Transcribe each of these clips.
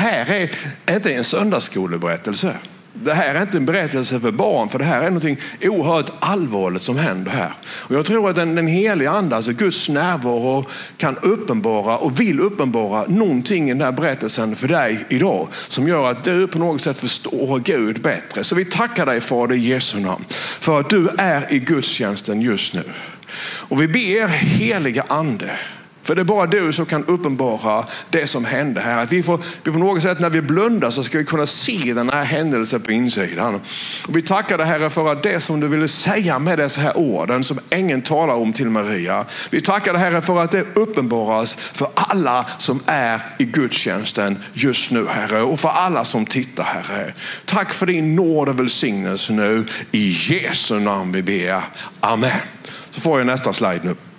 här är inte en söndagsskoleberättelse. Det här är inte en berättelse för barn, för det här är något oerhört allvarligt som händer här. Och jag tror att den, den heliga ande, alltså Guds närvaro, kan uppenbara och vill uppenbara någonting i den här berättelsen för dig idag som gör att du på något sätt förstår Gud bättre. Så vi tackar dig Fader i Jesu namn för att du är i gudstjänsten just nu. Och vi ber heliga ande för det är bara du som kan uppenbara det som hände här. Att vi får, på något sätt när vi blundar så ska vi kunna se den här händelsen på insidan. Och vi tackar dig Herre för att det som du ville säga med dessa här orden som ängeln talar om till Maria. Vi tackar dig Herre för att det uppenbaras för alla som är i gudstjänsten just nu Herre och för alla som tittar Herre. Tack för din nåd och välsignelse nu. I Jesu namn vi ber. Amen. Så får jag nästa slide nu.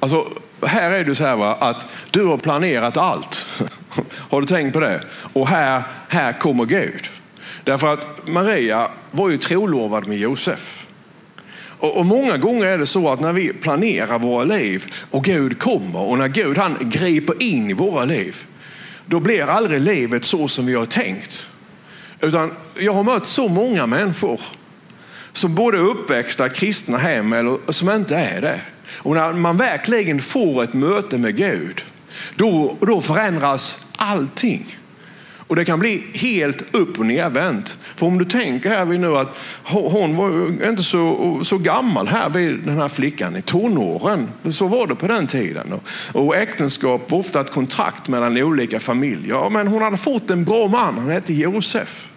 Alltså, här är det så här va, att du har planerat allt. Har du tänkt på det? Och här, här kommer Gud. Därför att Maria var ju trolovad med Josef. Och, och, många gånger är det så att när vi planerar våra liv och Gud kommer och när Gud han griper in i våra liv. Då blir aldrig livet så som vi har tänkt. Utan jag har mött så många människor som både är uppväxta kristna hem eller som inte är det. Och när man verkligen får ett möte med Gud, då, då förändras allting. Och det kan bli helt upp och nervänt. För om du tänker här vid nu att hon var inte så, så gammal här vid den här flickan i tonåren. Så var det på den tiden. Och äktenskap var ofta ett kontrakt mellan olika familjer. Men hon hade fått en bra man, han hette Josef.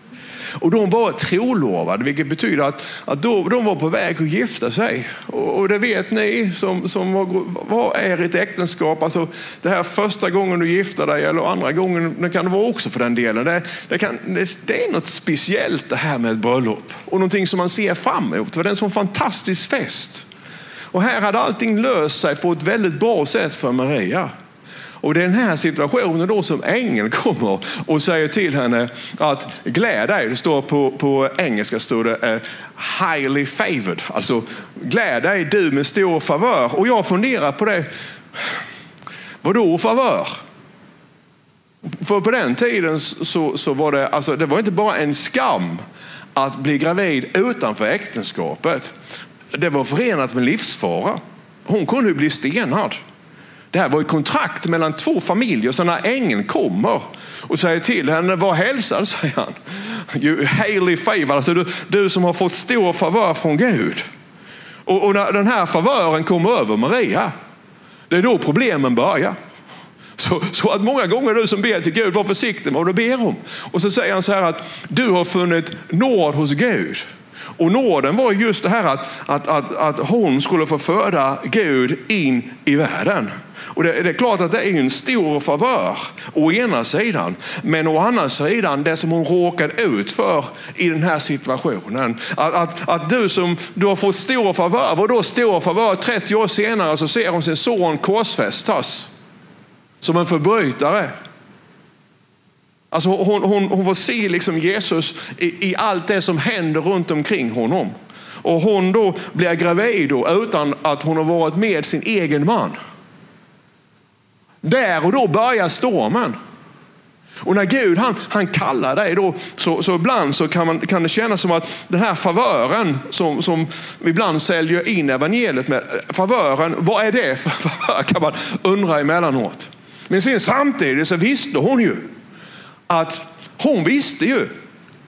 Och de var trolovade, vilket betyder att, att då, de var på väg att gifta sig. Och, och det vet ni som, som var, vad är ett äktenskap? Alltså, det här första gången du gifter dig eller andra gången, det kan det vara också för den delen. Det, det, kan, det, det är något speciellt det här med ett bröllop och någonting som man ser fram emot. För det är en sån fantastisk fest. Och här hade allting löst sig på ett väldigt bra sätt för Maria. Och det är den här situationen då som ängeln kommer och säger till henne att gläd dig. Det står på, på engelska står det uh, highly favored. Alltså gläd dig du med stor favör. Och jag funderar på det. Vadå favör? För på den tiden så, så var det, alltså, det var inte bara en skam att bli gravid utanför äktenskapet. Det var förenat med livsfara. Hon kunde bli stenad. Det här var ett kontrakt mellan två familjer. Så när ängeln kommer och säger till henne, var hälsad, säger han. You highly favor, alltså du, du som har fått stor favör från Gud. Och, och när den här favören kommer över Maria, det är då problemen börjar. Så, så, att många gånger du som ber till Gud, var försiktig med vad du ber om. Och så säger han så här att du har funnit nåd hos Gud. Och nåden var just det här att, att, att, att hon skulle få föda Gud in i världen. Och det, det, är klart att det är en stor favör å ena sidan. Men å andra sidan det som hon råkade ut för i den här situationen. Att, att, att du som du har fått stor favör, vadå stor favör? 30 år senare så ser hon sin son korsfästas som en förbrytare. Alltså hon, hon, hon får se liksom Jesus i, i allt det som händer runt omkring honom. Och hon då blir gravid då, utan att hon har varit med sin egen man. Där och då börjar stormen. Och när Gud han, han kallar dig då, så, så ibland så kan, man, kan det kännas som att den här favören som, som vi ibland säljer in evangeliet med, favören, vad är det för favör kan man undra emellanåt. Men sen samtidigt så visste hon ju att hon visste ju,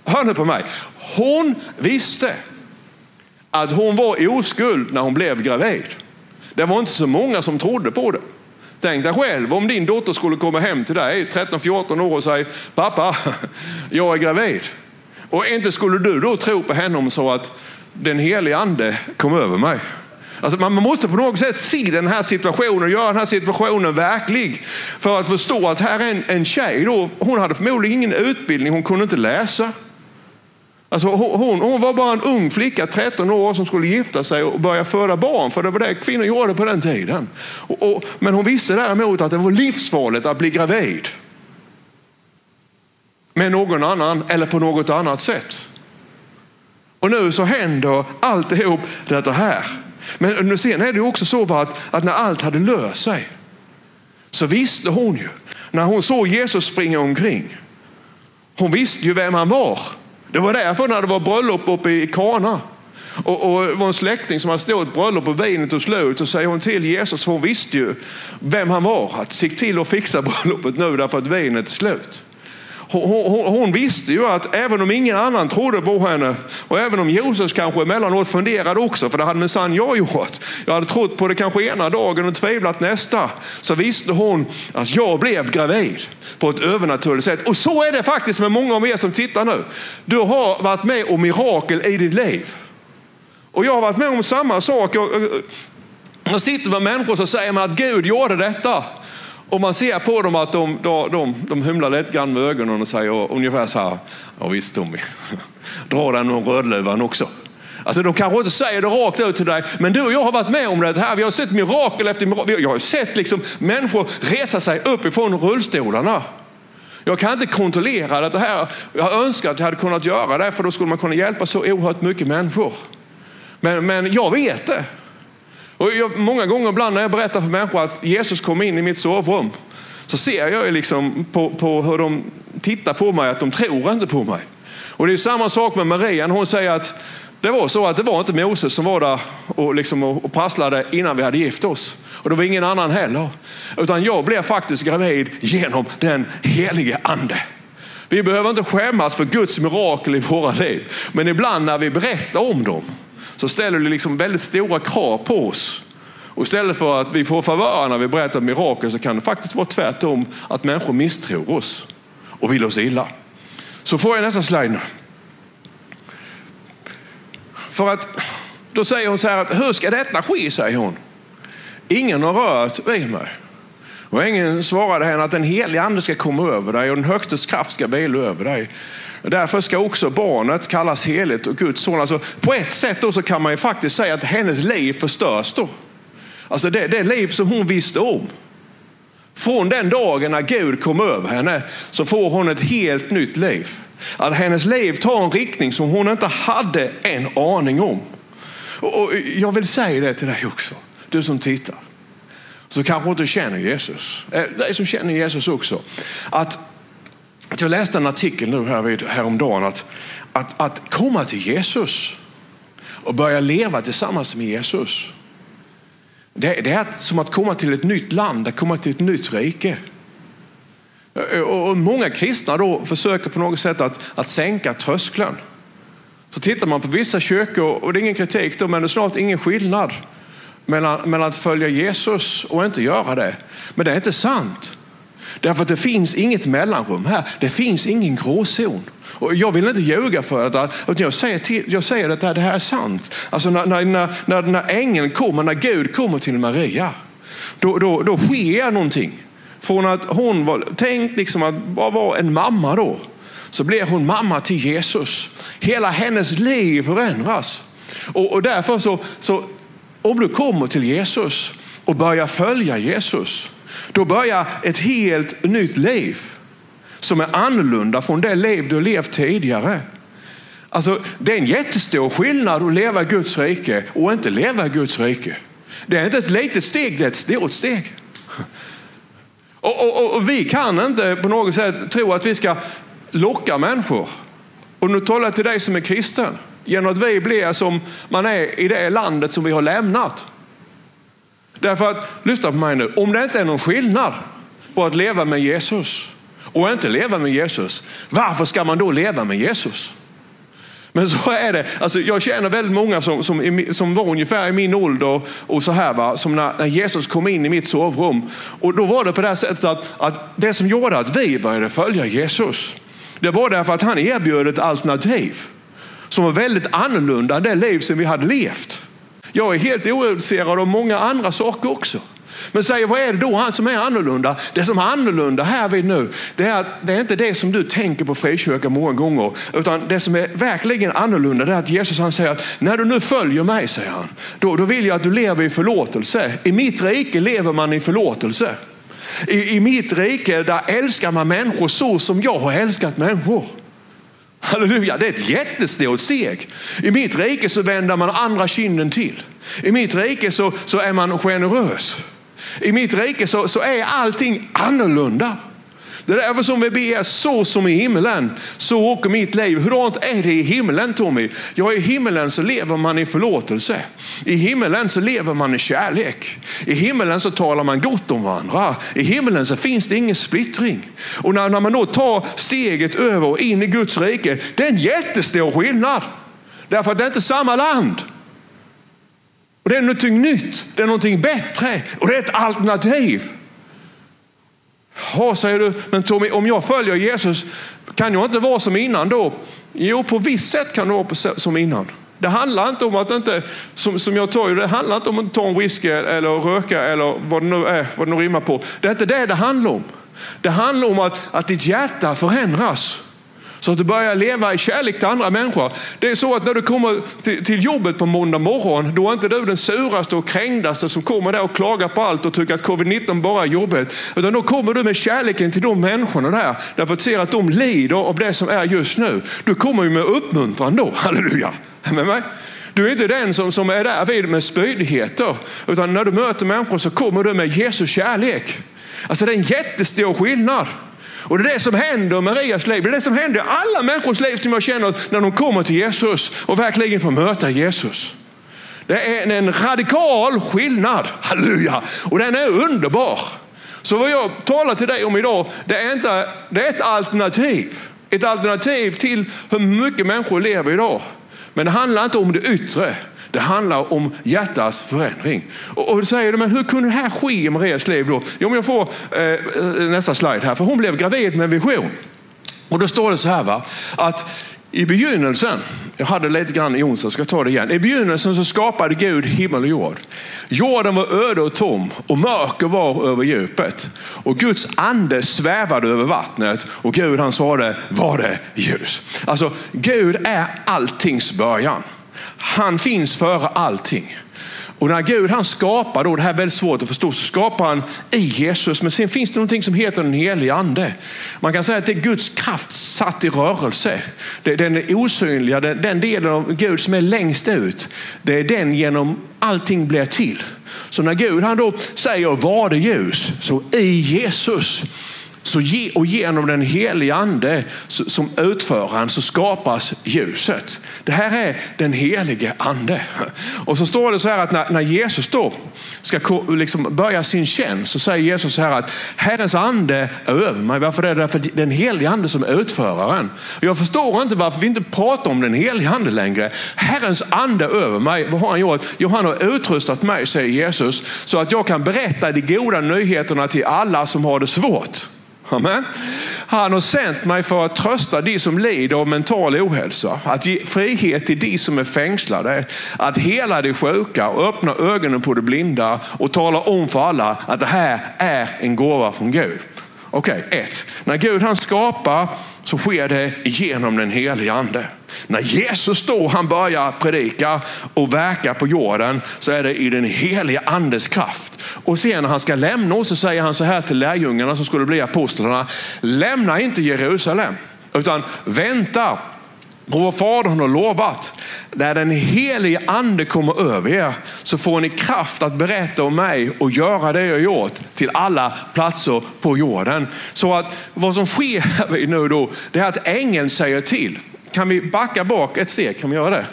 hör nu på mig, hon visste att hon var oskuld när hon blev gravid. Det var inte så många som trodde på det. Tänk dig själv om din dotter skulle komma hem till dig 13-14 år och säga pappa, jag är gravid. Och inte skulle du då tro på henne om så att den helige ande kom över mig. Alltså man måste på något sätt se den här situationen och göra den här situationen verklig. För att förstå att här är en, en tjej, då, hon hade förmodligen ingen utbildning, hon kunde inte läsa. Alltså hon, hon, var bara en ung flicka, 13 år, som skulle gifta sig och börja föda barn. För det var det kvinnor gjorde på den tiden. Och, och, men hon visste däremot att det var livsfarligt att bli gravid. Med någon annan eller på något annat sätt. Och nu så händer alltihop detta här. Men sen är det också så att, att när allt hade löst sig så visste hon ju, när hon såg Jesus springa omkring, hon visste ju vem han var. Det var därför när det var bröllop uppe i Kana och, och det var en släkting som hade stått ett bröllop och vinet tog slut. Så säger hon till Jesus, för hon visste ju vem han var, att se till att fixa bröllopet nu därför att vinet är slut. Hon, hon, hon, visste ju att även om ingen annan trodde på henne och även om Josef kanske emellanåt funderade också, för det hade minsann jag gjort. Jag hade trott på det kanske ena dagen och tvivlat nästa. Så visste hon att jag blev gravid på ett övernaturligt sätt. Och så är det faktiskt med många av er som tittar nu. Du har varit med om mirakel i ditt liv. Och jag har varit med om samma sak. Jag sitter med människor som säger man att Gud gjorde detta. Och man ser på dem att de, de, de, de hymlar lite grann med ögonen och säger ungefär så här. Ja visst Tommy, dra den och rödluvan också. Alltså de kanske inte säger det rakt ut till dig, men du och jag har varit med om det här. Vi har sett mirakel efter mirakel. Jag har sett liksom människor resa sig upp ifrån rullstolarna. Jag kan inte kontrollera det här. Jag önskar att jag hade kunnat göra det, för då skulle man kunna hjälpa så oerhört mycket människor. Men, men jag vet det. Och jag, många gånger ibland när jag berättar för människor att Jesus kom in i mitt sovrum så ser jag liksom på, på hur de tittar på mig att de tror inte på mig. Och det är samma sak med Maria. Hon säger att det var så att det var inte Moses som var där och, liksom och prasslade innan vi hade gift oss. Och det var ingen annan heller. Utan jag blev faktiskt gravid genom den helige ande. Vi behöver inte skämmas för Guds mirakel i våra liv. Men ibland när vi berättar om dem så ställer det liksom väldigt stora krav på oss. Och istället för att vi får favörer när vi berättar mirakel så kan det faktiskt vara tvärtom att människor misstror oss och vill oss illa. Så får jag nästa slide nu. För att då säger hon så här att hur ska detta ske, säger hon. Ingen har rört vid mig. Och ingen svarade henne att den helige ande ska komma över dig och den högstes kraft ska vila över dig. Därför ska också barnet kallas heligt och Guds son. Alltså, på ett sätt då så kan man ju faktiskt säga att hennes liv förstörs då. Alltså det, det liv som hon visste om. Från den dagen när Gud kom över henne så får hon ett helt nytt liv. Att hennes liv tar en riktning som hon inte hade en aning om. Och jag vill säga det till dig också, du som tittar. Så kanske inte känner Jesus. Eh, dig som känner Jesus också. Att jag läste en artikel nu här häromdagen att, att, att komma till Jesus och börja leva tillsammans med Jesus. Det, det är som att komma till ett nytt land, att komma till ett nytt rike. Och många kristna då försöker på något sätt att, att sänka tröskeln. Så tittar man på vissa kyrkor, och det är ingen kritik då, men det är snart ingen skillnad mellan, mellan att följa Jesus och inte göra det. Men det är inte sant. Därför att det finns inget mellanrum här. Det finns ingen gråzon. Och jag vill inte ljuga för detta, utan jag säger, till, jag säger att det här är sant. Alltså när, när, när, när ängeln kommer, när Gud kommer till Maria, då, då, då sker någonting. Från att hon var tänkt liksom att bara vara en mamma då, så blir hon mamma till Jesus. Hela hennes liv förändras. Och, och därför så, så, om du kommer till Jesus och börjar följa Jesus, då börjar ett helt nytt liv som är annorlunda från det liv du levt tidigare. Alltså, det är en jättestor skillnad att leva i Guds rike och inte leva i Guds rike. Det är inte ett litet steg, det är ett stort steg. Och, och, och, vi kan inte på något sätt tro att vi ska locka människor. Och nu talar jag till dig som är kristen. Genom att vi blir som man är i det landet som vi har lämnat. Därför att, lyssna på mig nu, om det inte är någon skillnad på att leva med Jesus och inte leva med Jesus, varför ska man då leva med Jesus? Men så är det. Alltså, jag känner väldigt många som, som, som var ungefär i min ålder och så här, va? som när, när, Jesus kom in i mitt sovrum. Och då var det på det sättet att, att det som gjorde att vi började följa Jesus, det var därför att han erbjöd ett alternativ som var väldigt annorlunda än det liv som vi hade levt. Jag är helt ointresserad av många andra saker också. Men säg, vad är det då som är annorlunda? Det som är annorlunda här vid nu, det är, det är inte det som du tänker på frikyrka många gånger. Utan det som är verkligen annorlunda det är att Jesus han säger att när du nu följer mig, säger han, då, då vill jag att du lever i förlåtelse. I mitt rike lever man i förlåtelse. I, I mitt rike där älskar man människor så som jag har älskat människor. Halleluja, det är ett jättestort steg. I mitt rike så vänder man andra kinden till. I mitt rike så, så är man generös. I mitt rike så, så är allting annorlunda. Det är därför som vi ber så som i himmelen, så åker mitt liv. Hurdant är det i himmelen Tommy? Ja, i himmelen så lever man i förlåtelse. I himmelen så lever man i kärlek. I himmelen så talar man gott om varandra. I himmelen så finns det ingen splittring. Och när, när man då tar steget över och in i Guds rike, det är en jättestor skillnad. Därför att det är inte samma land. Och det är någonting nytt, det är någonting bättre och det är ett alternativ. Ja, säger du, men Tommy, om jag följer Jesus, kan jag inte vara som innan då? Jo, på visst sätt kan du vara som innan. Det handlar inte om att inte, som, som jag tar det handlar inte om att ta en whisky eller röka eller vad det nu är, vad det nu rimmar på. Det är inte det det handlar om. Det handlar om att, att ditt hjärta förändras. Så att du börjar leva i kärlek till andra människor. Det är så att när du kommer till, till jobbet på måndag morgon, då är inte du den suraste och krängdaste som kommer där och klagar på allt och tycker att covid-19 bara är jobbigt. Utan då kommer du med kärleken till de människorna där. Därför att du ser att de lider av det som är just nu. Du kommer ju med uppmuntran då, halleluja. Med mig? Du är inte den som, som är där vid med spydigheter. Utan när du möter människor så kommer du med Jesus kärlek. Alltså det är en jättestor skillnad. Och det är det som händer i Marias liv. Det är det som händer i alla människors liv som jag känner när de kommer till Jesus och verkligen får möta Jesus. Det är en radikal skillnad, halleluja, och den är underbar. Så vad jag talar till dig om idag, det är, inte, det är ett alternativ. Ett alternativ till hur mycket människor lever idag. Men det handlar inte om det yttre. Det handlar om hjärtats förändring. Och, och säger du, men hur kunde det här ske i Marias liv då? Jo, men jag får eh, eh, nästa slide här, för hon blev gravid med en vision. Och då står det så här, va? att i begynnelsen, jag hade lite grann i onsdag, ska jag ta det igen. I begynnelsen så skapade Gud himmel och jord. Jorden var öde och tom och mörker var över djupet. Och Guds ande svävade över vattnet och Gud han sa det, var det ljus. Alltså Gud är alltings början. Han finns före allting. Och när Gud han skapar, då, det här är väldigt svårt att förstå, så skapar han i Jesus. Men sen finns det någonting som heter den helige ande. Man kan säga att det är Guds kraft satt i rörelse. Det är den osynliga, den, den delen av Gud som är längst ut. Det är den genom allting blir till. Så när Gud han då säger var det ljus, så i Jesus så ge, och genom den helige ande som utföraren så skapas ljuset. Det här är den helige ande. Och så står det så här att när, när Jesus då ska liksom börja sin tjänst så säger Jesus så här att Herrens ande är över mig. Varför är det? Därför den helige ande som är utföraren. Jag förstår inte varför vi inte pratar om den helige ande längre. Herrens ande är över mig. Vad har han gjort? Jo, han har utrustat mig, säger Jesus, så att jag kan berätta de goda nyheterna till alla som har det svårt. Amen. Han har sänt mig för att trösta de som lider av mental ohälsa, att ge frihet till de som är fängslade, att hela de sjuka och öppna ögonen på de blinda och tala om för alla att det här är en gåva från Gud. Okej, okay, ett. När Gud han skapar så sker det genom den helige ande. När Jesus då han börjar predika och verka på jorden så är det i den helige andes kraft. Och sen när han ska lämna oss så säger han så här till lärjungarna som skulle bli apostlarna. Lämna inte Jerusalem utan vänta på vad Fadern har lovat. När den helige ande kommer över er så får ni kraft att berätta om mig och göra det jag gjort till alla platser på jorden. Så att vad som sker nu då, det är att ängeln säger till. Kan vi backa bak ett steg? Kan vi göra det?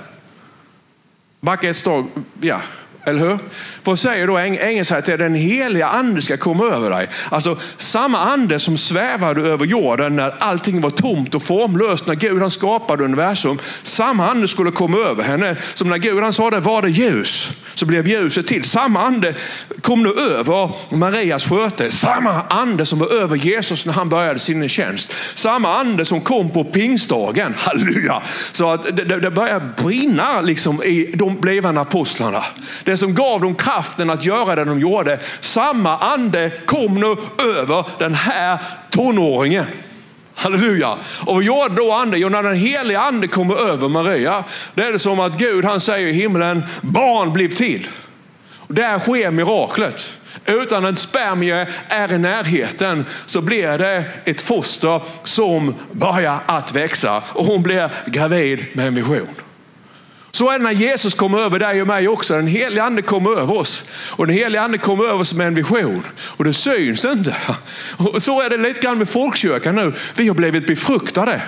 Backa ett steg, ja. Eller hur? Vad säger då ängeln? säger att den heliga ande ska komma över dig. Alltså samma ande som svävade över jorden när allting var tomt och formlöst, när Gud han skapade universum. Samma ande skulle komma över henne. Som när Gud han sa det var det ljus, så blev ljuset till. Samma ande kom nu över Marias sköte. Samma ande som var över Jesus när han började sin tjänst. Samma ande som kom på pingstdagen. Halleluja! Så att det, det, det började brinna liksom i de blivande apostlarna. Det som gav dem kraften att göra det de gjorde. Samma ande kom nu över den här tonåringen. Halleluja. Och vad gjorde då ande? Jo, när den heliga ande kommer över Maria, det är det som att Gud han säger i himlen, barn blev till. Och där sker miraklet. Utan en spermie är i närheten så blir det ett foster som börjar att växa och hon blir gravid med en vision. Så är det när Jesus kommer över dig och mig också. Den heliga ande kommer över oss. Och den heliga ande kommer över oss med en vision. Och det syns inte. Och så är det lite grann med folkkyrkan nu. Vi har blivit befruktade.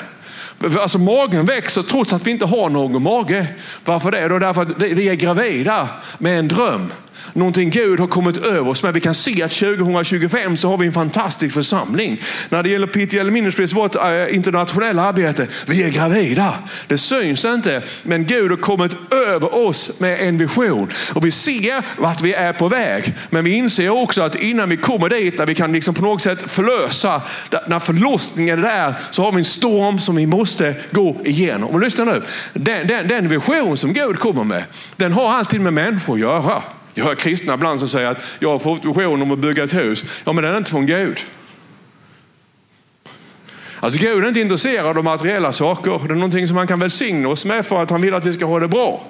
Alltså magen växer trots att vi inte har någon mage. Varför det? Då därför att vi är gravida med en dröm någonting Gud har kommit över oss med. Vi kan se att 2025 så har vi en fantastisk församling. När det gäller PTL Ministries, vårt eh, internationella arbete, vi är gravida. Det syns inte, men Gud har kommit över oss med en vision. Och vi ser vart vi är på väg. Men vi inser också att innan vi kommer dit, där vi kan liksom på något sätt förlösa, när förlossningen är där, så har vi en storm som vi måste gå igenom. Och lyssna nu, den, den, den vision som Gud kommer med, den har alltid med människor att göra. Jag hör kristna ibland som säger att jag har fått vision om att bygga ett hus. Ja, men den är inte från Gud. Alltså Gud är inte intresserad av materiella saker. Det är någonting som han kan välsigna oss med för att han vill att vi ska ha det bra.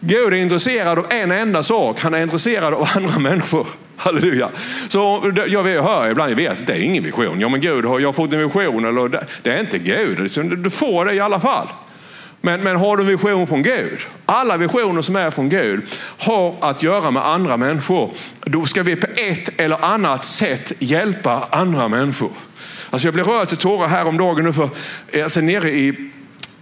Gud är intresserad av en enda sak. Han är intresserad av andra människor. Halleluja. Så jag hör ibland, jag vet, det är ingen vision. Ja men Gud, jag har fått en vision. Eller, det är inte Gud. Du får det i alla fall. Men, men har du en vision från Gud? Alla visioner som är från Gud har att göra med andra människor. Då ska vi på ett eller annat sätt hjälpa andra människor. Alltså jag blev rörd till tårar häromdagen nu för eh, alltså nere i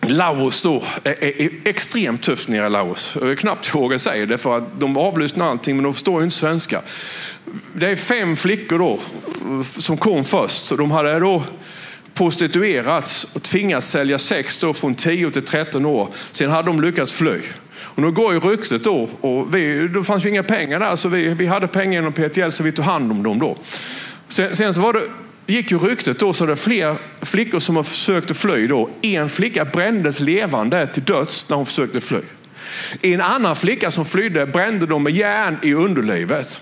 Laos då är, är extremt tufft nere i Laos. Jag knappt vågar säga det för att de avlyssnar allting men de förstår ju inte svenska. Det är fem flickor då som kom först. De hade då prostituerats och tvingats sälja sex då från 10 till 13 år. Sen hade de lyckats fly. Och nu går ju ryktet då, och vi, det fanns ju inga pengar där så vi, vi hade pengar inom PTL så vi tog hand om dem då. Sen, sen så var det, gick ju ryktet då så det är fler flickor som har försökt att fly då. En flicka brändes levande till döds när hon försökte fly. En annan flicka som flydde brände de med järn i underlivet.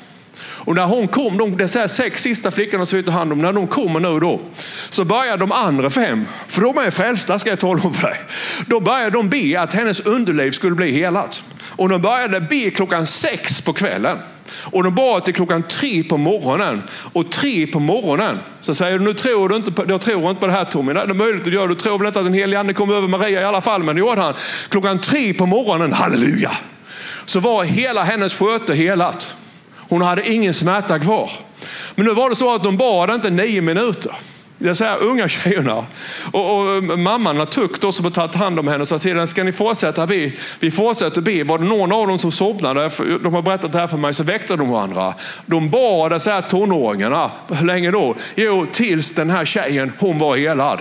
Och när hon kom, de, de sex sista flickorna som vi tar hand om, när de kommer nu då, så börjar de andra fem, för de är frälsta ska jag tala om för dig. Då börjar de be att hennes underliv skulle bli helat. Och de började be klockan sex på kvällen. Och de bad till klockan tre på morgonen. Och tre på morgonen så säger du, nu tror du inte på, jag tror inte på det här Tommy. Det är möjligt att göra, du tror väl inte att den helige ande kom över Maria i alla fall. Men det gjorde han. Klockan tre på morgonen, halleluja. Så var hela hennes sköte helat. Hon hade ingen smärta kvar. Men nu var det så att de bad inte nio minuter. Det är unga tjejerna. Och, och eh, mamman har Tuk då som har tagit hand om henne och sa till henne, ska ni fortsätta be? Vi fortsätter be. Var det någon av dem som somnade, de har berättat det här för mig, så väckte de varandra. De bad så här tonåringarna, hur länge då? Jo, tills den här tjejen, hon var helad.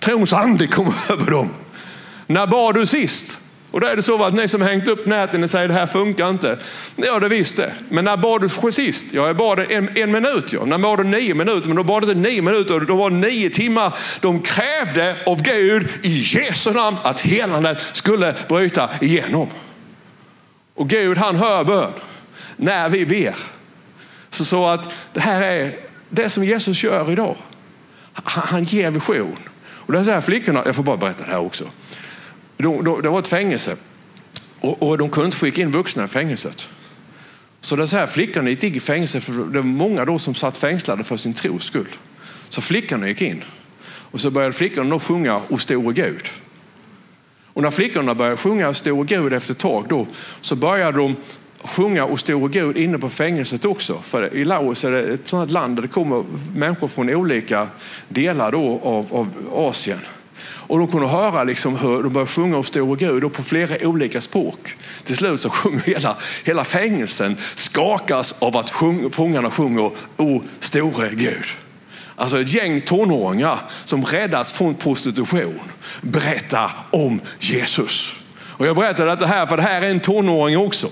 Trons ande kom över dem. När bad du sist? Och då är det så att ni som hängt upp näten och säger det här funkar inte. Ja, det visst det. Men när bad du sist? Ja, jag bad en, en minut. Ja. När bad du nio minuter? Men då bad du inte nio minuter. Då var det nio timmar. De krävde av Gud i Jesu namn att helandet skulle bryta igenom. Och Gud han hör bön när vi ber. Så, så att det här är det som Jesus gör idag. Han, han ger vision. Och det är så här flickorna, jag får bara berätta det här också. Då, då, det var ett fängelse och, och, de kunde inte skicka in vuxna i fängelset. Så den här, flickorna gick i fängelse för det var många då som satt fängslade för sin tros skull. Så flickorna gick in och så började flickorna då sjunga O store Gud. Och när flickorna började sjunga O store Gud efter ett tag då, så började de sjunga O store Gud inne på fängelset också. För i Laos är det ett sådant land där det kommer människor från olika delar då av, av Asien. Och de kunde höra liksom hur de började sjunga om store Gud och på flera olika språk. Till slut så sjunger hela, hela fängelsen skakas av att sjung, fångarna sjunger O store Gud. Alltså ett gäng tonåringar som räddats från prostitution berättar om Jesus. Och jag berättar detta här för det här är en tonåring också.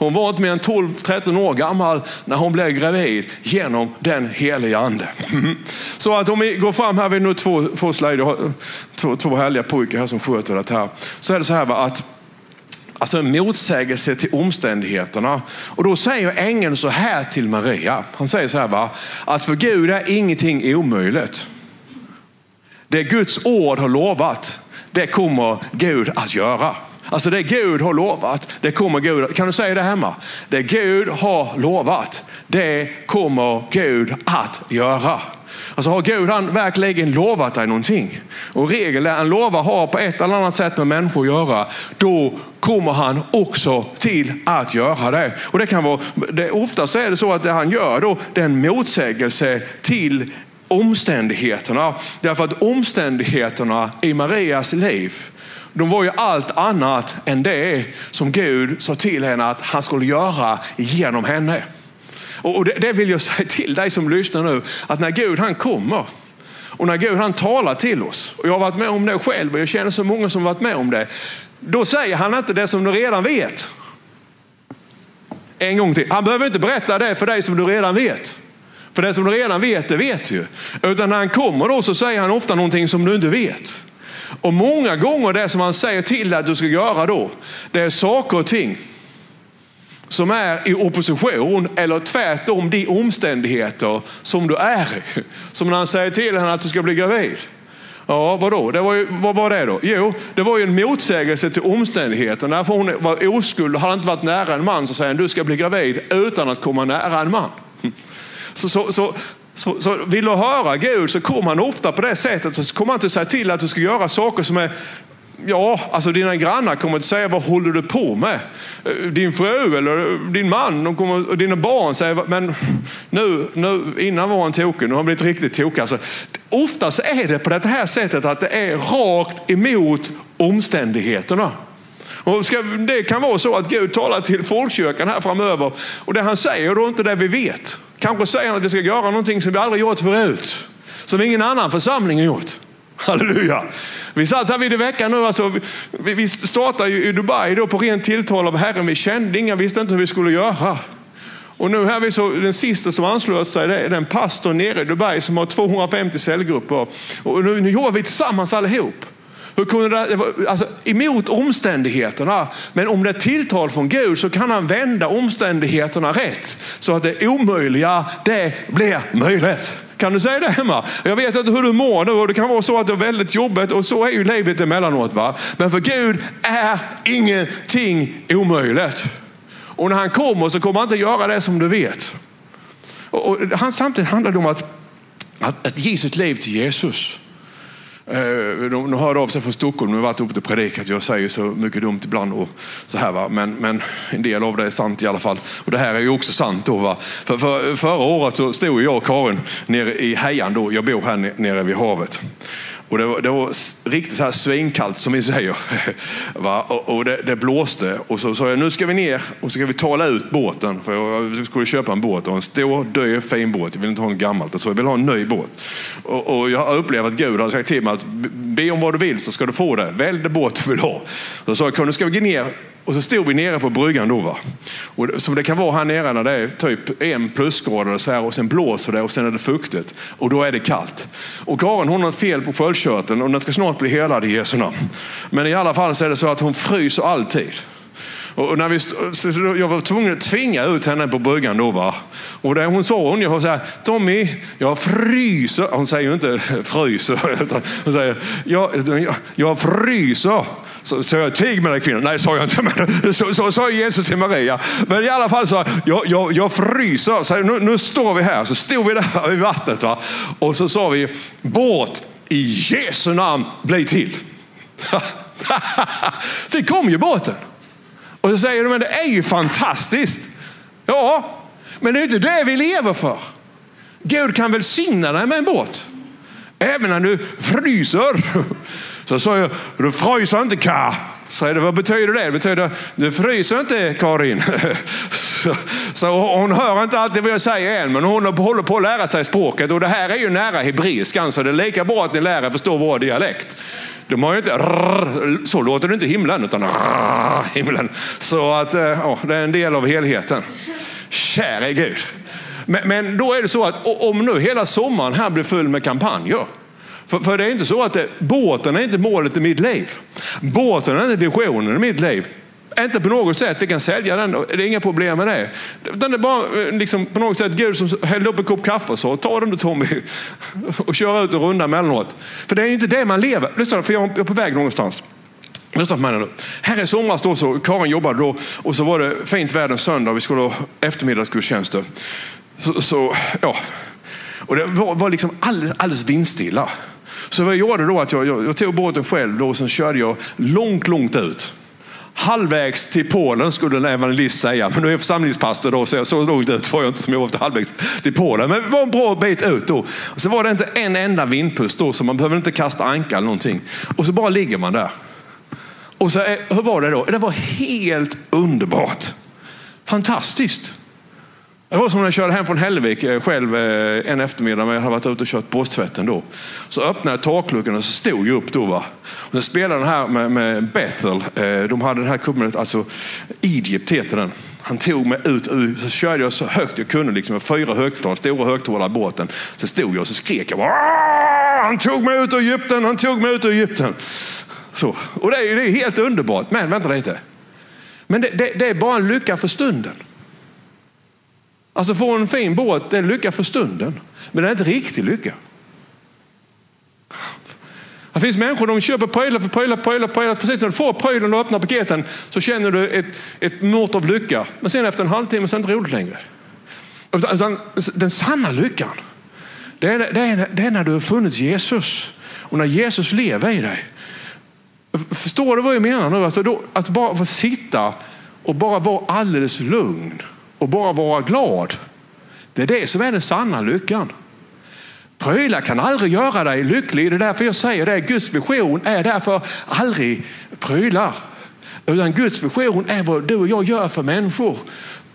Hon var inte mer än 12-13 år gammal när hon blev gravid genom den heliga ande. Så att om vi går fram här, vi har nu två, två slider, två, två härliga pojkar här som sköter det här. Så är det så här att Alltså en motsägelse till omständigheterna. Och då säger ängeln så här till Maria. Han säger så här va, att för Gud är ingenting omöjligt. Det Guds ord har lovat, det kommer Gud att göra. Alltså det Gud har lovat, det kommer Gud. Kan du säga det hemma? Det Gud har lovat, det kommer Gud att göra. Alltså har Gud han verkligen lovat dig någonting och regeln är han lovar har på ett eller annat sätt med människor att göra, då kommer han också till att göra det. Och det kan vara, det, oftast är det så att det han gör då, det är en motsägelse till omständigheterna. Därför att omständigheterna i Marias liv de var ju allt annat än det som Gud sa till henne att han skulle göra genom henne. Och det, vill jag säga till dig som lyssnar nu, att när Gud han kommer och när Gud han talar till oss, och jag har varit med om det själv och jag känner så många som varit med om det, då säger han inte det som du redan vet. En gång till. Han behöver inte berätta det för dig som du redan vet. För det som du redan vet, det vet ju. Utan när han kommer då så säger han ofta någonting som du inte vet. Och många gånger det som han säger till dig att du ska göra då, det är saker och ting som är i opposition eller tvärtom de omständigheter som du är i. Som när han säger till henne att du ska bli gravid. Ja, vadå? Det var ju, vad var det då? Jo, det var ju en motsägelse till omständigheterna. För hon var oskuld och hade inte varit nära en man så säger han du ska bli gravid utan att komma nära en man. Så, så, så, så, så vill du höra Gud så kommer han ofta på det sättet. Så kommer han inte säga till att du ska göra saker som är Ja, alltså dina grannar kommer att säga vad håller du på med? Eh, din fru eller din man de kommer, och dina barn säger men nu, nu, innan var han tokig, nu har han blivit riktigt tokig. Alltså, oftast är det på det här sättet att det är rakt emot omständigheterna. Och ska, det kan vara så att Gud talar till folkkyrkan här framöver och det han säger då är inte det vi vet. Kanske säger han att vi ska göra någonting som vi aldrig gjort förut. Som ingen annan församling har gjort. Halleluja. Vi satt här vid i veckan nu, alltså, vi, vi startade i Dubai då på rent tilltal av Herren. Vi kände inga, visste inte hur vi skulle göra. Och nu här vi så, den sista som anslöt sig det är den pastor nere i Dubai som har 250 cellgrupper. Och nu, nu jobbar vi tillsammans allihop. Hur kunde det, alltså, emot omständigheterna. Men om det är tilltal från Gud så kan han vända omständigheterna rätt. Så att det omöjliga, det blir möjligt. Kan du säga det hemma? Jag vet inte hur du mår nu och det kan vara så att det är väldigt jobbigt och så är ju livet emellanåt. Va? Men för Gud är ingenting omöjligt. Och när han kommer så kommer han inte göra det som du vet. Och, och han, samtidigt handlar det om att, att, att ge sitt liv till Jesus. Eh, de, hör av sig från Stockholm, de har varit uppe och predikat. Jag säger så mycket dumt ibland och så här va. Men, men en del av det är sant i alla fall. Och det här är ju också sant då va. För, för förra året så stod jag och Karin nere i Hejan då. Jag bor här nere vid havet. Och det var, det var riktigt så här svinkallt som vi säger. Va? Och, och det, det, blåste och så sa jag nu ska vi ner och så ska vi tala ut båten. För jag skulle köpa en båt och en stor, dyr, fin båt. Jag vill inte ha en gammal, så jag vill ha en ny båt. Och, och jag har upplevt att Gud har sagt till mig att be om vad du vill så ska du få det. Välj den båt du vill ha. Så sa jag, nu ska vi gå ner och så stod vi nere på bryggan då. Va? Och som det kan vara här nere när det är typ en plusgrader och, så här, och sen blåser det och sen är det fuktigt och då är det kallt. Och Karin hon har fel på sköldkörteln och den ska snart bli helad i Jesu namn. Men i alla fall så är det så att hon fryser alltid. Och när vi, jag var tvungen att tvinga ut henne på bryggan då. Va? Och det, hon sa ungefär så här, Tommy, jag fryser. Hon säger ju inte fryser, utan hon säger, jag, jag, jag fryser. Så, så jag tig med den kvinnan. Nej, sa jag inte. Men så, så sa Jesus till Maria. Men i alla fall så, jag, jag, jag fryser. Så nu, nu står vi här. Så stod vi där i vattnet. Va? Och så sa vi, båt i Jesu namn, bli till. det kom ju båten. Och så säger de, men det är ju fantastiskt. Ja, men det är inte det vi lever för. Gud kan välsigna dig med en båt. Även när du fryser. Så sa jag, du fryser inte Ka. Så det, vad betyder det? Det betyder, du fryser inte Karin. Så, så hon hör inte alltid vad jag säger än, men hon håller på att lära sig språket. Och det här är ju nära hebreiskan, så det är lika bra att ni lär er förstå vår dialekt. De har ju inte, rrr, så låter det inte himlen, utan rrr, himlen. Så att, eh, ja, det är en del av helheten. Käre Gud. Men, men då är det så att om nu hela sommaren här blir full med kampanjer, för, för det är inte så att det, båten är inte målet i mitt liv. Båten är inte visionen i mitt liv. Inte på något sätt, vi kan sälja den, det är inga problem med det. Utan det är bara eh, liksom, på något sätt Gud som hällde upp en kopp kaffe och sa ta den du Tommy och kör ut och runda emellanåt. För det är inte det man lever. Lyssna, för jag är på väg någonstans. Lyssna på mig nu. Här i somras då så, Karin jobbade då och så var det fint väder en söndag. Vi skulle ha eftermiddagsgudstjänster. Så, så, ja, Och det var, var liksom alldeles, alldeles vindstilla. Så vad jag gjorde då att jag, jag, jag tog båten själv då, och sen körde jag långt, långt ut. Halvvägs till Polen skulle en evangelist säga, men nu är jag församlingspastor då, så så långt ut var jag inte som jag åkte halvvägs till Polen. Men det var en bra bit ut då. Och så var det inte en enda vindpust då, så man behöver inte kasta anka eller någonting. Och så bara ligger man där. Och så, hur var det då? Det var helt underbart. Fantastiskt. Det var som när jag körde hem från Hällevik eh, själv eh, en eftermiddag när jag hade varit ute och kört båttvätten då. Så öppnade jag takluckan och så stod jag upp då. Va? Och så spelade den här med, med Bethel. Eh, de hade den här kubben, alltså Egypt heter den. Han tog mig ut, ut så körde jag så högt jag kunde liksom, med fyra högtalare, stora högtalare i båten. Så stod jag och så skrek jag. Han tog mig ut ur Egypten, han tog mig ut ur Egypten. Så. Och det är, det är helt underbart. Men vänta lite. Men det, det, det är bara en lycka för stunden. Alltså få en fin båt, det är lycka för stunden. Men det är inte riktig lycka. Det finns människor som köper prylar för prylar, prylar, prylar. Precis när du får prylen och öppnar paketen så känner du ett, ett mått av lycka. Men sen efter en halvtimme så är det inte roligt längre. Utan den sanna lyckan, det är, det, är, det är när du har funnit Jesus och när Jesus lever i dig. Förstår du vad jag menar nu? Alltså då, att bara få sitta och bara vara alldeles lugn och bara vara glad. Det är det som är den sanna lyckan. Prylar kan aldrig göra dig lycklig. Det är därför jag säger det. Guds vision är därför aldrig prylar. Utan Guds vision är vad du och jag gör för människor.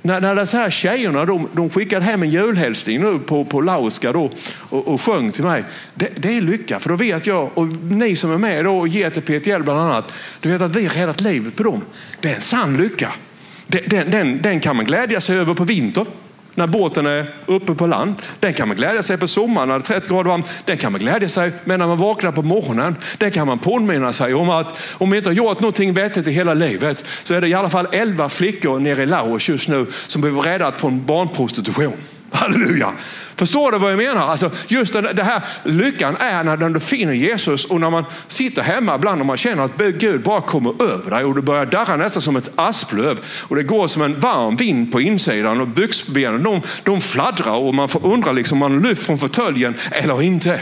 När, när de här tjejerna de, de skickade hem en julhälsning nu på, på lauska då, och, och sjöng till mig. Det, det, är lycka, för då vet jag, och ni som är med då och ger till PTL bland annat, du vet att vi har räddat livet på dem. Det är en sann lycka. Den, den, den kan man glädja sig över på vintern när båten är uppe på land. Den kan man glädja sig på sommaren när det är 30 grader varmt. Den kan man glädja sig med när man vaknar på morgonen. Den kan man påminna sig om att om vi inte har gjort någonting vettigt i hela livet så är det i alla fall 11 flickor nere i Laos just nu som behöver räddat från barnprostitution. Halleluja! Förstår du vad jag menar? Alltså, just det här lyckan är när du finner Jesus och när man sitter hemma ibland och man känner att Gud bara kommer över dig och du börjar darra nästan som ett asplöv och det går som en varm vind på insidan och byxbenen de, de fladdrar och man får undra liksom man lyft från fåtöljen eller inte.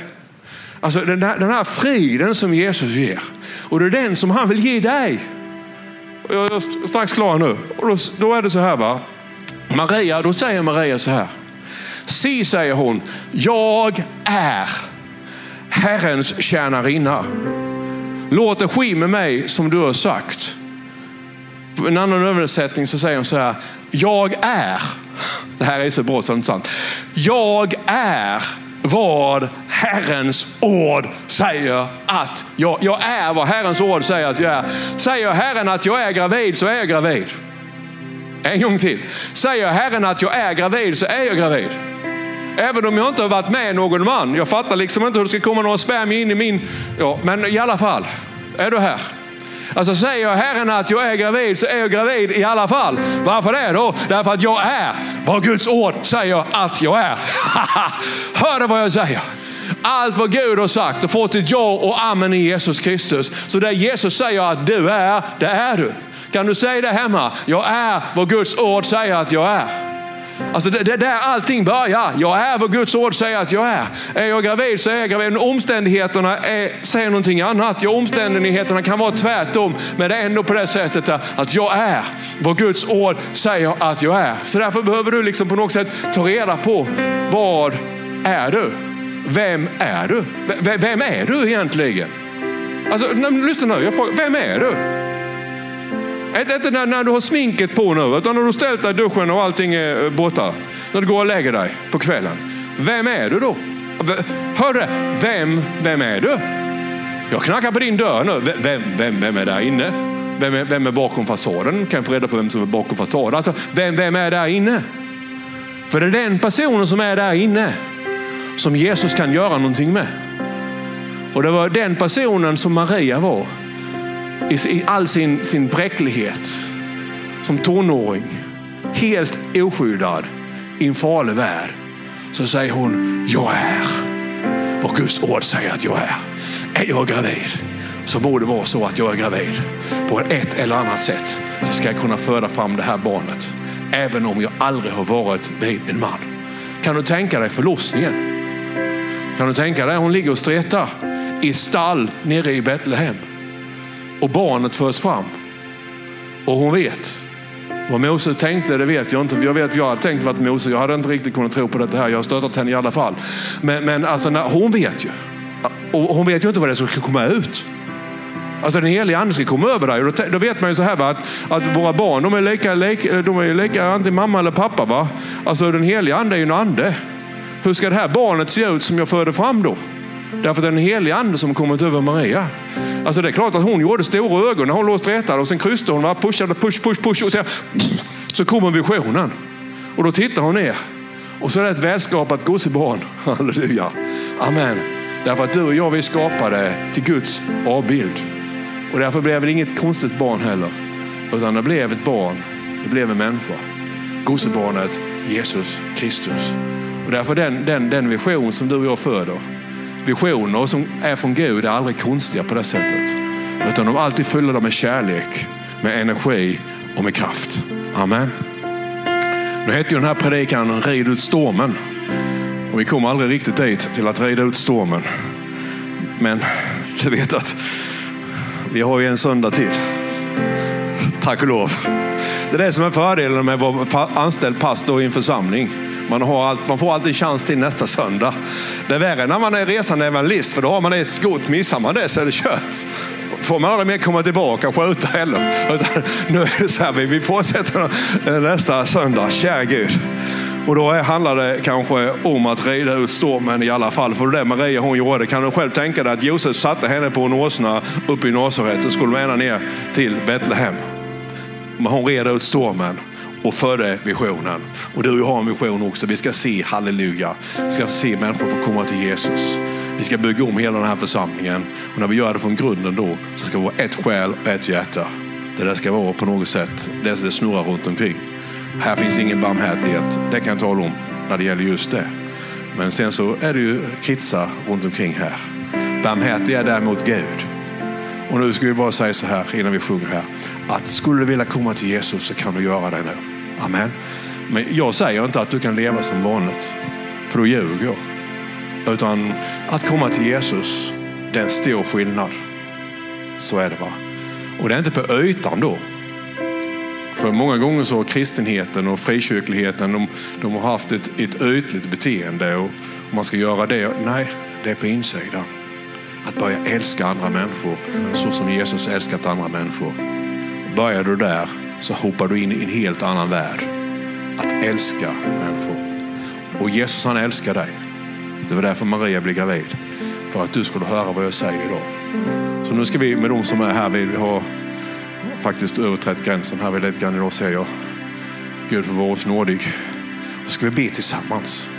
Alltså den här, den här friden som Jesus ger och det är den som han vill ge dig. Jag är strax klar nu. Och då, då är det så här va. Maria, då säger Maria så här. Si, säger hon, jag är Herrens tjänarinna. Låt det ske med mig som du har sagt. På en annan översättning så säger hon så här, jag är, det här är så bra så det är inte sant. Jag är vad Herrens ord säger att jag, jag är vad Herrens ord säger att jag är. Säger Herren att jag är gravid så är jag gravid. En gång till. Säger Herren att jag är gravid så är jag gravid. Även om jag inte har varit med någon man. Jag fattar liksom inte hur det ska komma någon spermie in i min... Ja, men i alla fall. Är du här? Alltså säger jag Herren att jag är gravid så är jag gravid i alla fall. Varför det då? Därför att jag är vad Guds ord säger att jag är. Hör du vad jag säger? Allt vad Gud har sagt och fått sitt ja och amen i Jesus Kristus. Så det Jesus säger att du är, det är du. Kan du säga det hemma? Jag är vad Guds ord säger att jag är. Alltså det, är där allting börjar. Jag är vad Guds ord säger att jag är. Är jag gravid så är jag gravid. Omständigheterna är, säger någonting annat. Ja, omständigheterna kan vara tvärtom. Men det är ändå på det sättet att jag är vad Guds ord säger att jag är. Så därför behöver du liksom på något sätt ta reda på vad är du? Vem är du? V vem är du egentligen? Alltså, lyssna nu, jag frågar, vem är du? Inte när, när du har sminket på nu, utan när du ställt dig i duschen och allting är eh, borta. När du går och lägger dig på kvällen. Vem är du då? Hörru, vem, vem är du? Jag knackar på din dörr nu. Vem, vem, vem är där inne? Vem är, vem är bakom fasaden? Kan jag få reda på vem som är bakom fasaden? Alltså, vem, vem är där inne? För det är den personen som är där inne som Jesus kan göra någonting med. Och det var den personen som Maria var i all sin, sin bräcklighet som tonåring, helt oskyddad i en farlig värld, så säger hon, jag är vad Guds ord säger att jag är. Är jag gravid så borde det vara så att jag är gravid. På ett eller annat sätt så ska jag kunna föda fram det här barnet. Även om jag aldrig har varit vid en man. Kan du tänka dig förlossningen? Kan du tänka dig? Hon ligger och stretar i stall nere i Betlehem. Och barnet förs fram. Och hon vet. Vad Mose tänkte det vet jag inte. Jag vet jag hade tänkt att Mose, jag hade inte riktigt kunnat tro på det här. Jag har stöttat henne i alla fall. Men, men alltså, när, hon vet ju. Och hon vet ju inte vad det är som ska komma ut. Alltså den heliga ande ska komma över dig. Då, då vet man ju så här va, att, att våra barn de är lika, lika, de är lika antingen mamma eller pappa. Va? Alltså den heliga ande är ju en ande. Hur ska det här barnet se ut som jag förde fram då? Därför att det är den heliga ande som kommit över Maria. Mm. Alltså det är klart att hon gjorde stora ögon när hon låg stretad och sen kryssade hon, och pushade, push, push, push och sen så kommer visionen. Och då tittar hon ner och så är det ett välskapat gossebarn. Halleluja. Amen. Därför att du och jag vi skapade till Guds avbild. Och därför blev det inget konstigt barn heller. Utan det blev ett barn, det blev en människa. Gossebarnet Jesus Kristus. Och därför den, den, den vision som du och jag föder. Visioner som är från Gud är aldrig konstiga på det sättet. Utan de är alltid fyllda med kärlek, med energi och med kraft. Amen. Nu heter ju den här predikan Rid ut stormen. Och vi kommer aldrig riktigt dit till att rida ut stormen. Men du vet att vi har ju en söndag till. Tack och lov. Det är det som är fördelen med att vara anställd pastor i en församling. Man, har allt, man får alltid chans till nästa söndag. Det är värre när man är resande evangelist för då har man ett skott. Missar man det så är det kört. får man aldrig mer komma tillbaka och skjuta heller. Utan nu är det så här, vi fortsätter nästa söndag. Kära Gud. Och då handlar det kanske om att rida ut stormen i alla fall. För det Maria hon gjorde, kan du själv tänka dig att Josef satte henne på en åsna uppe i Nasaret så skulle de ända ner till Betlehem. Men hon red ut stormen och födde visionen. Och du har en vision också. Vi ska se, halleluja, vi ska se människor få komma till Jesus. Vi ska bygga om hela den här församlingen. Och när vi gör det från grunden då så ska det vara ett själ och ett hjärta. Det där ska vara på något sätt det som det snurrar runt omkring. Här finns ingen barmhärtighet. Det kan jag tala om när det gäller just det. Men sen så är det ju kretsar runt omkring här. Barmhärtig är däremot Gud. Och nu ska vi bara säga så här innan vi sjunger här. Att skulle du vilja komma till Jesus så kan du göra det nu. Amen. Men jag säger inte att du kan leva som vanligt. För då ljuger jag. Utan att komma till Jesus, det är en stor skillnad. Så är det va. Och det är inte på ytan då. För många gånger så har kristenheten och frikyrkligheten de, de har haft ett, ett ytligt beteende och man ska göra det. Nej, det är på insidan. Att börja älska andra människor så som Jesus älskat andra människor. Börjar du där så hoppar du in i en helt annan värld. Att älska människor. Och Jesus han älskar dig. Det var därför Maria blev gravid. För att du skulle höra vad jag säger idag. Så nu ska vi med de som är här, vi har faktiskt överträtt gränsen här lite grann idag säger jag. Gud för vara oss nådig. Så ska vi be tillsammans.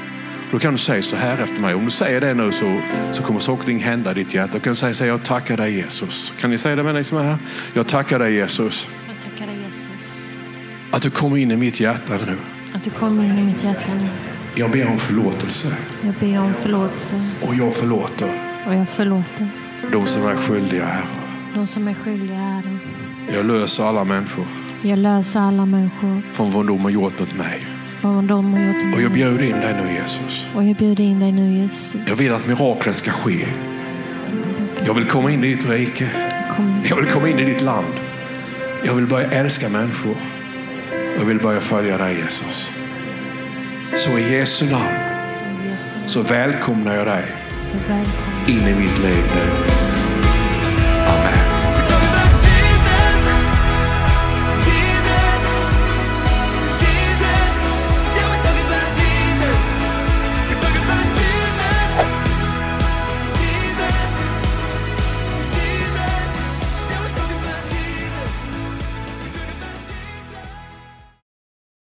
Då kan du säga så här efter mig. Om du säger det nu så, så kommer saker och ting hända i ditt hjärta. Du kan säga så här, jag tackar dig Jesus. Kan ni säga det med dig som är här? Jag tackar dig Jesus. Att du kommer in i mitt hjärta nu. Att du kommer in i mitt hjärta nu. Jag ber om förlåtelse. Jag ber om förlåtelse. Och jag förlåter. Och jag förlåter. De som är skyldiga Herre. De som är skyldiga Herre. Jag löser alla människor. Jag löser alla människor. Från vad de har gjort mot mig. Från de har gjort mot Och jag mig. bjuder in dig nu Jesus. Och jag bjuder in dig nu Jesus. Jag vill att miraklet ska ske. Jag vill komma in i ditt rike. Kom. Jag vill komma in i ditt land. Jag vill börja älska människor. Jag vill börja följa dig Jesus. Så i Jesu namn så välkomnar jag dig in i mitt liv nu.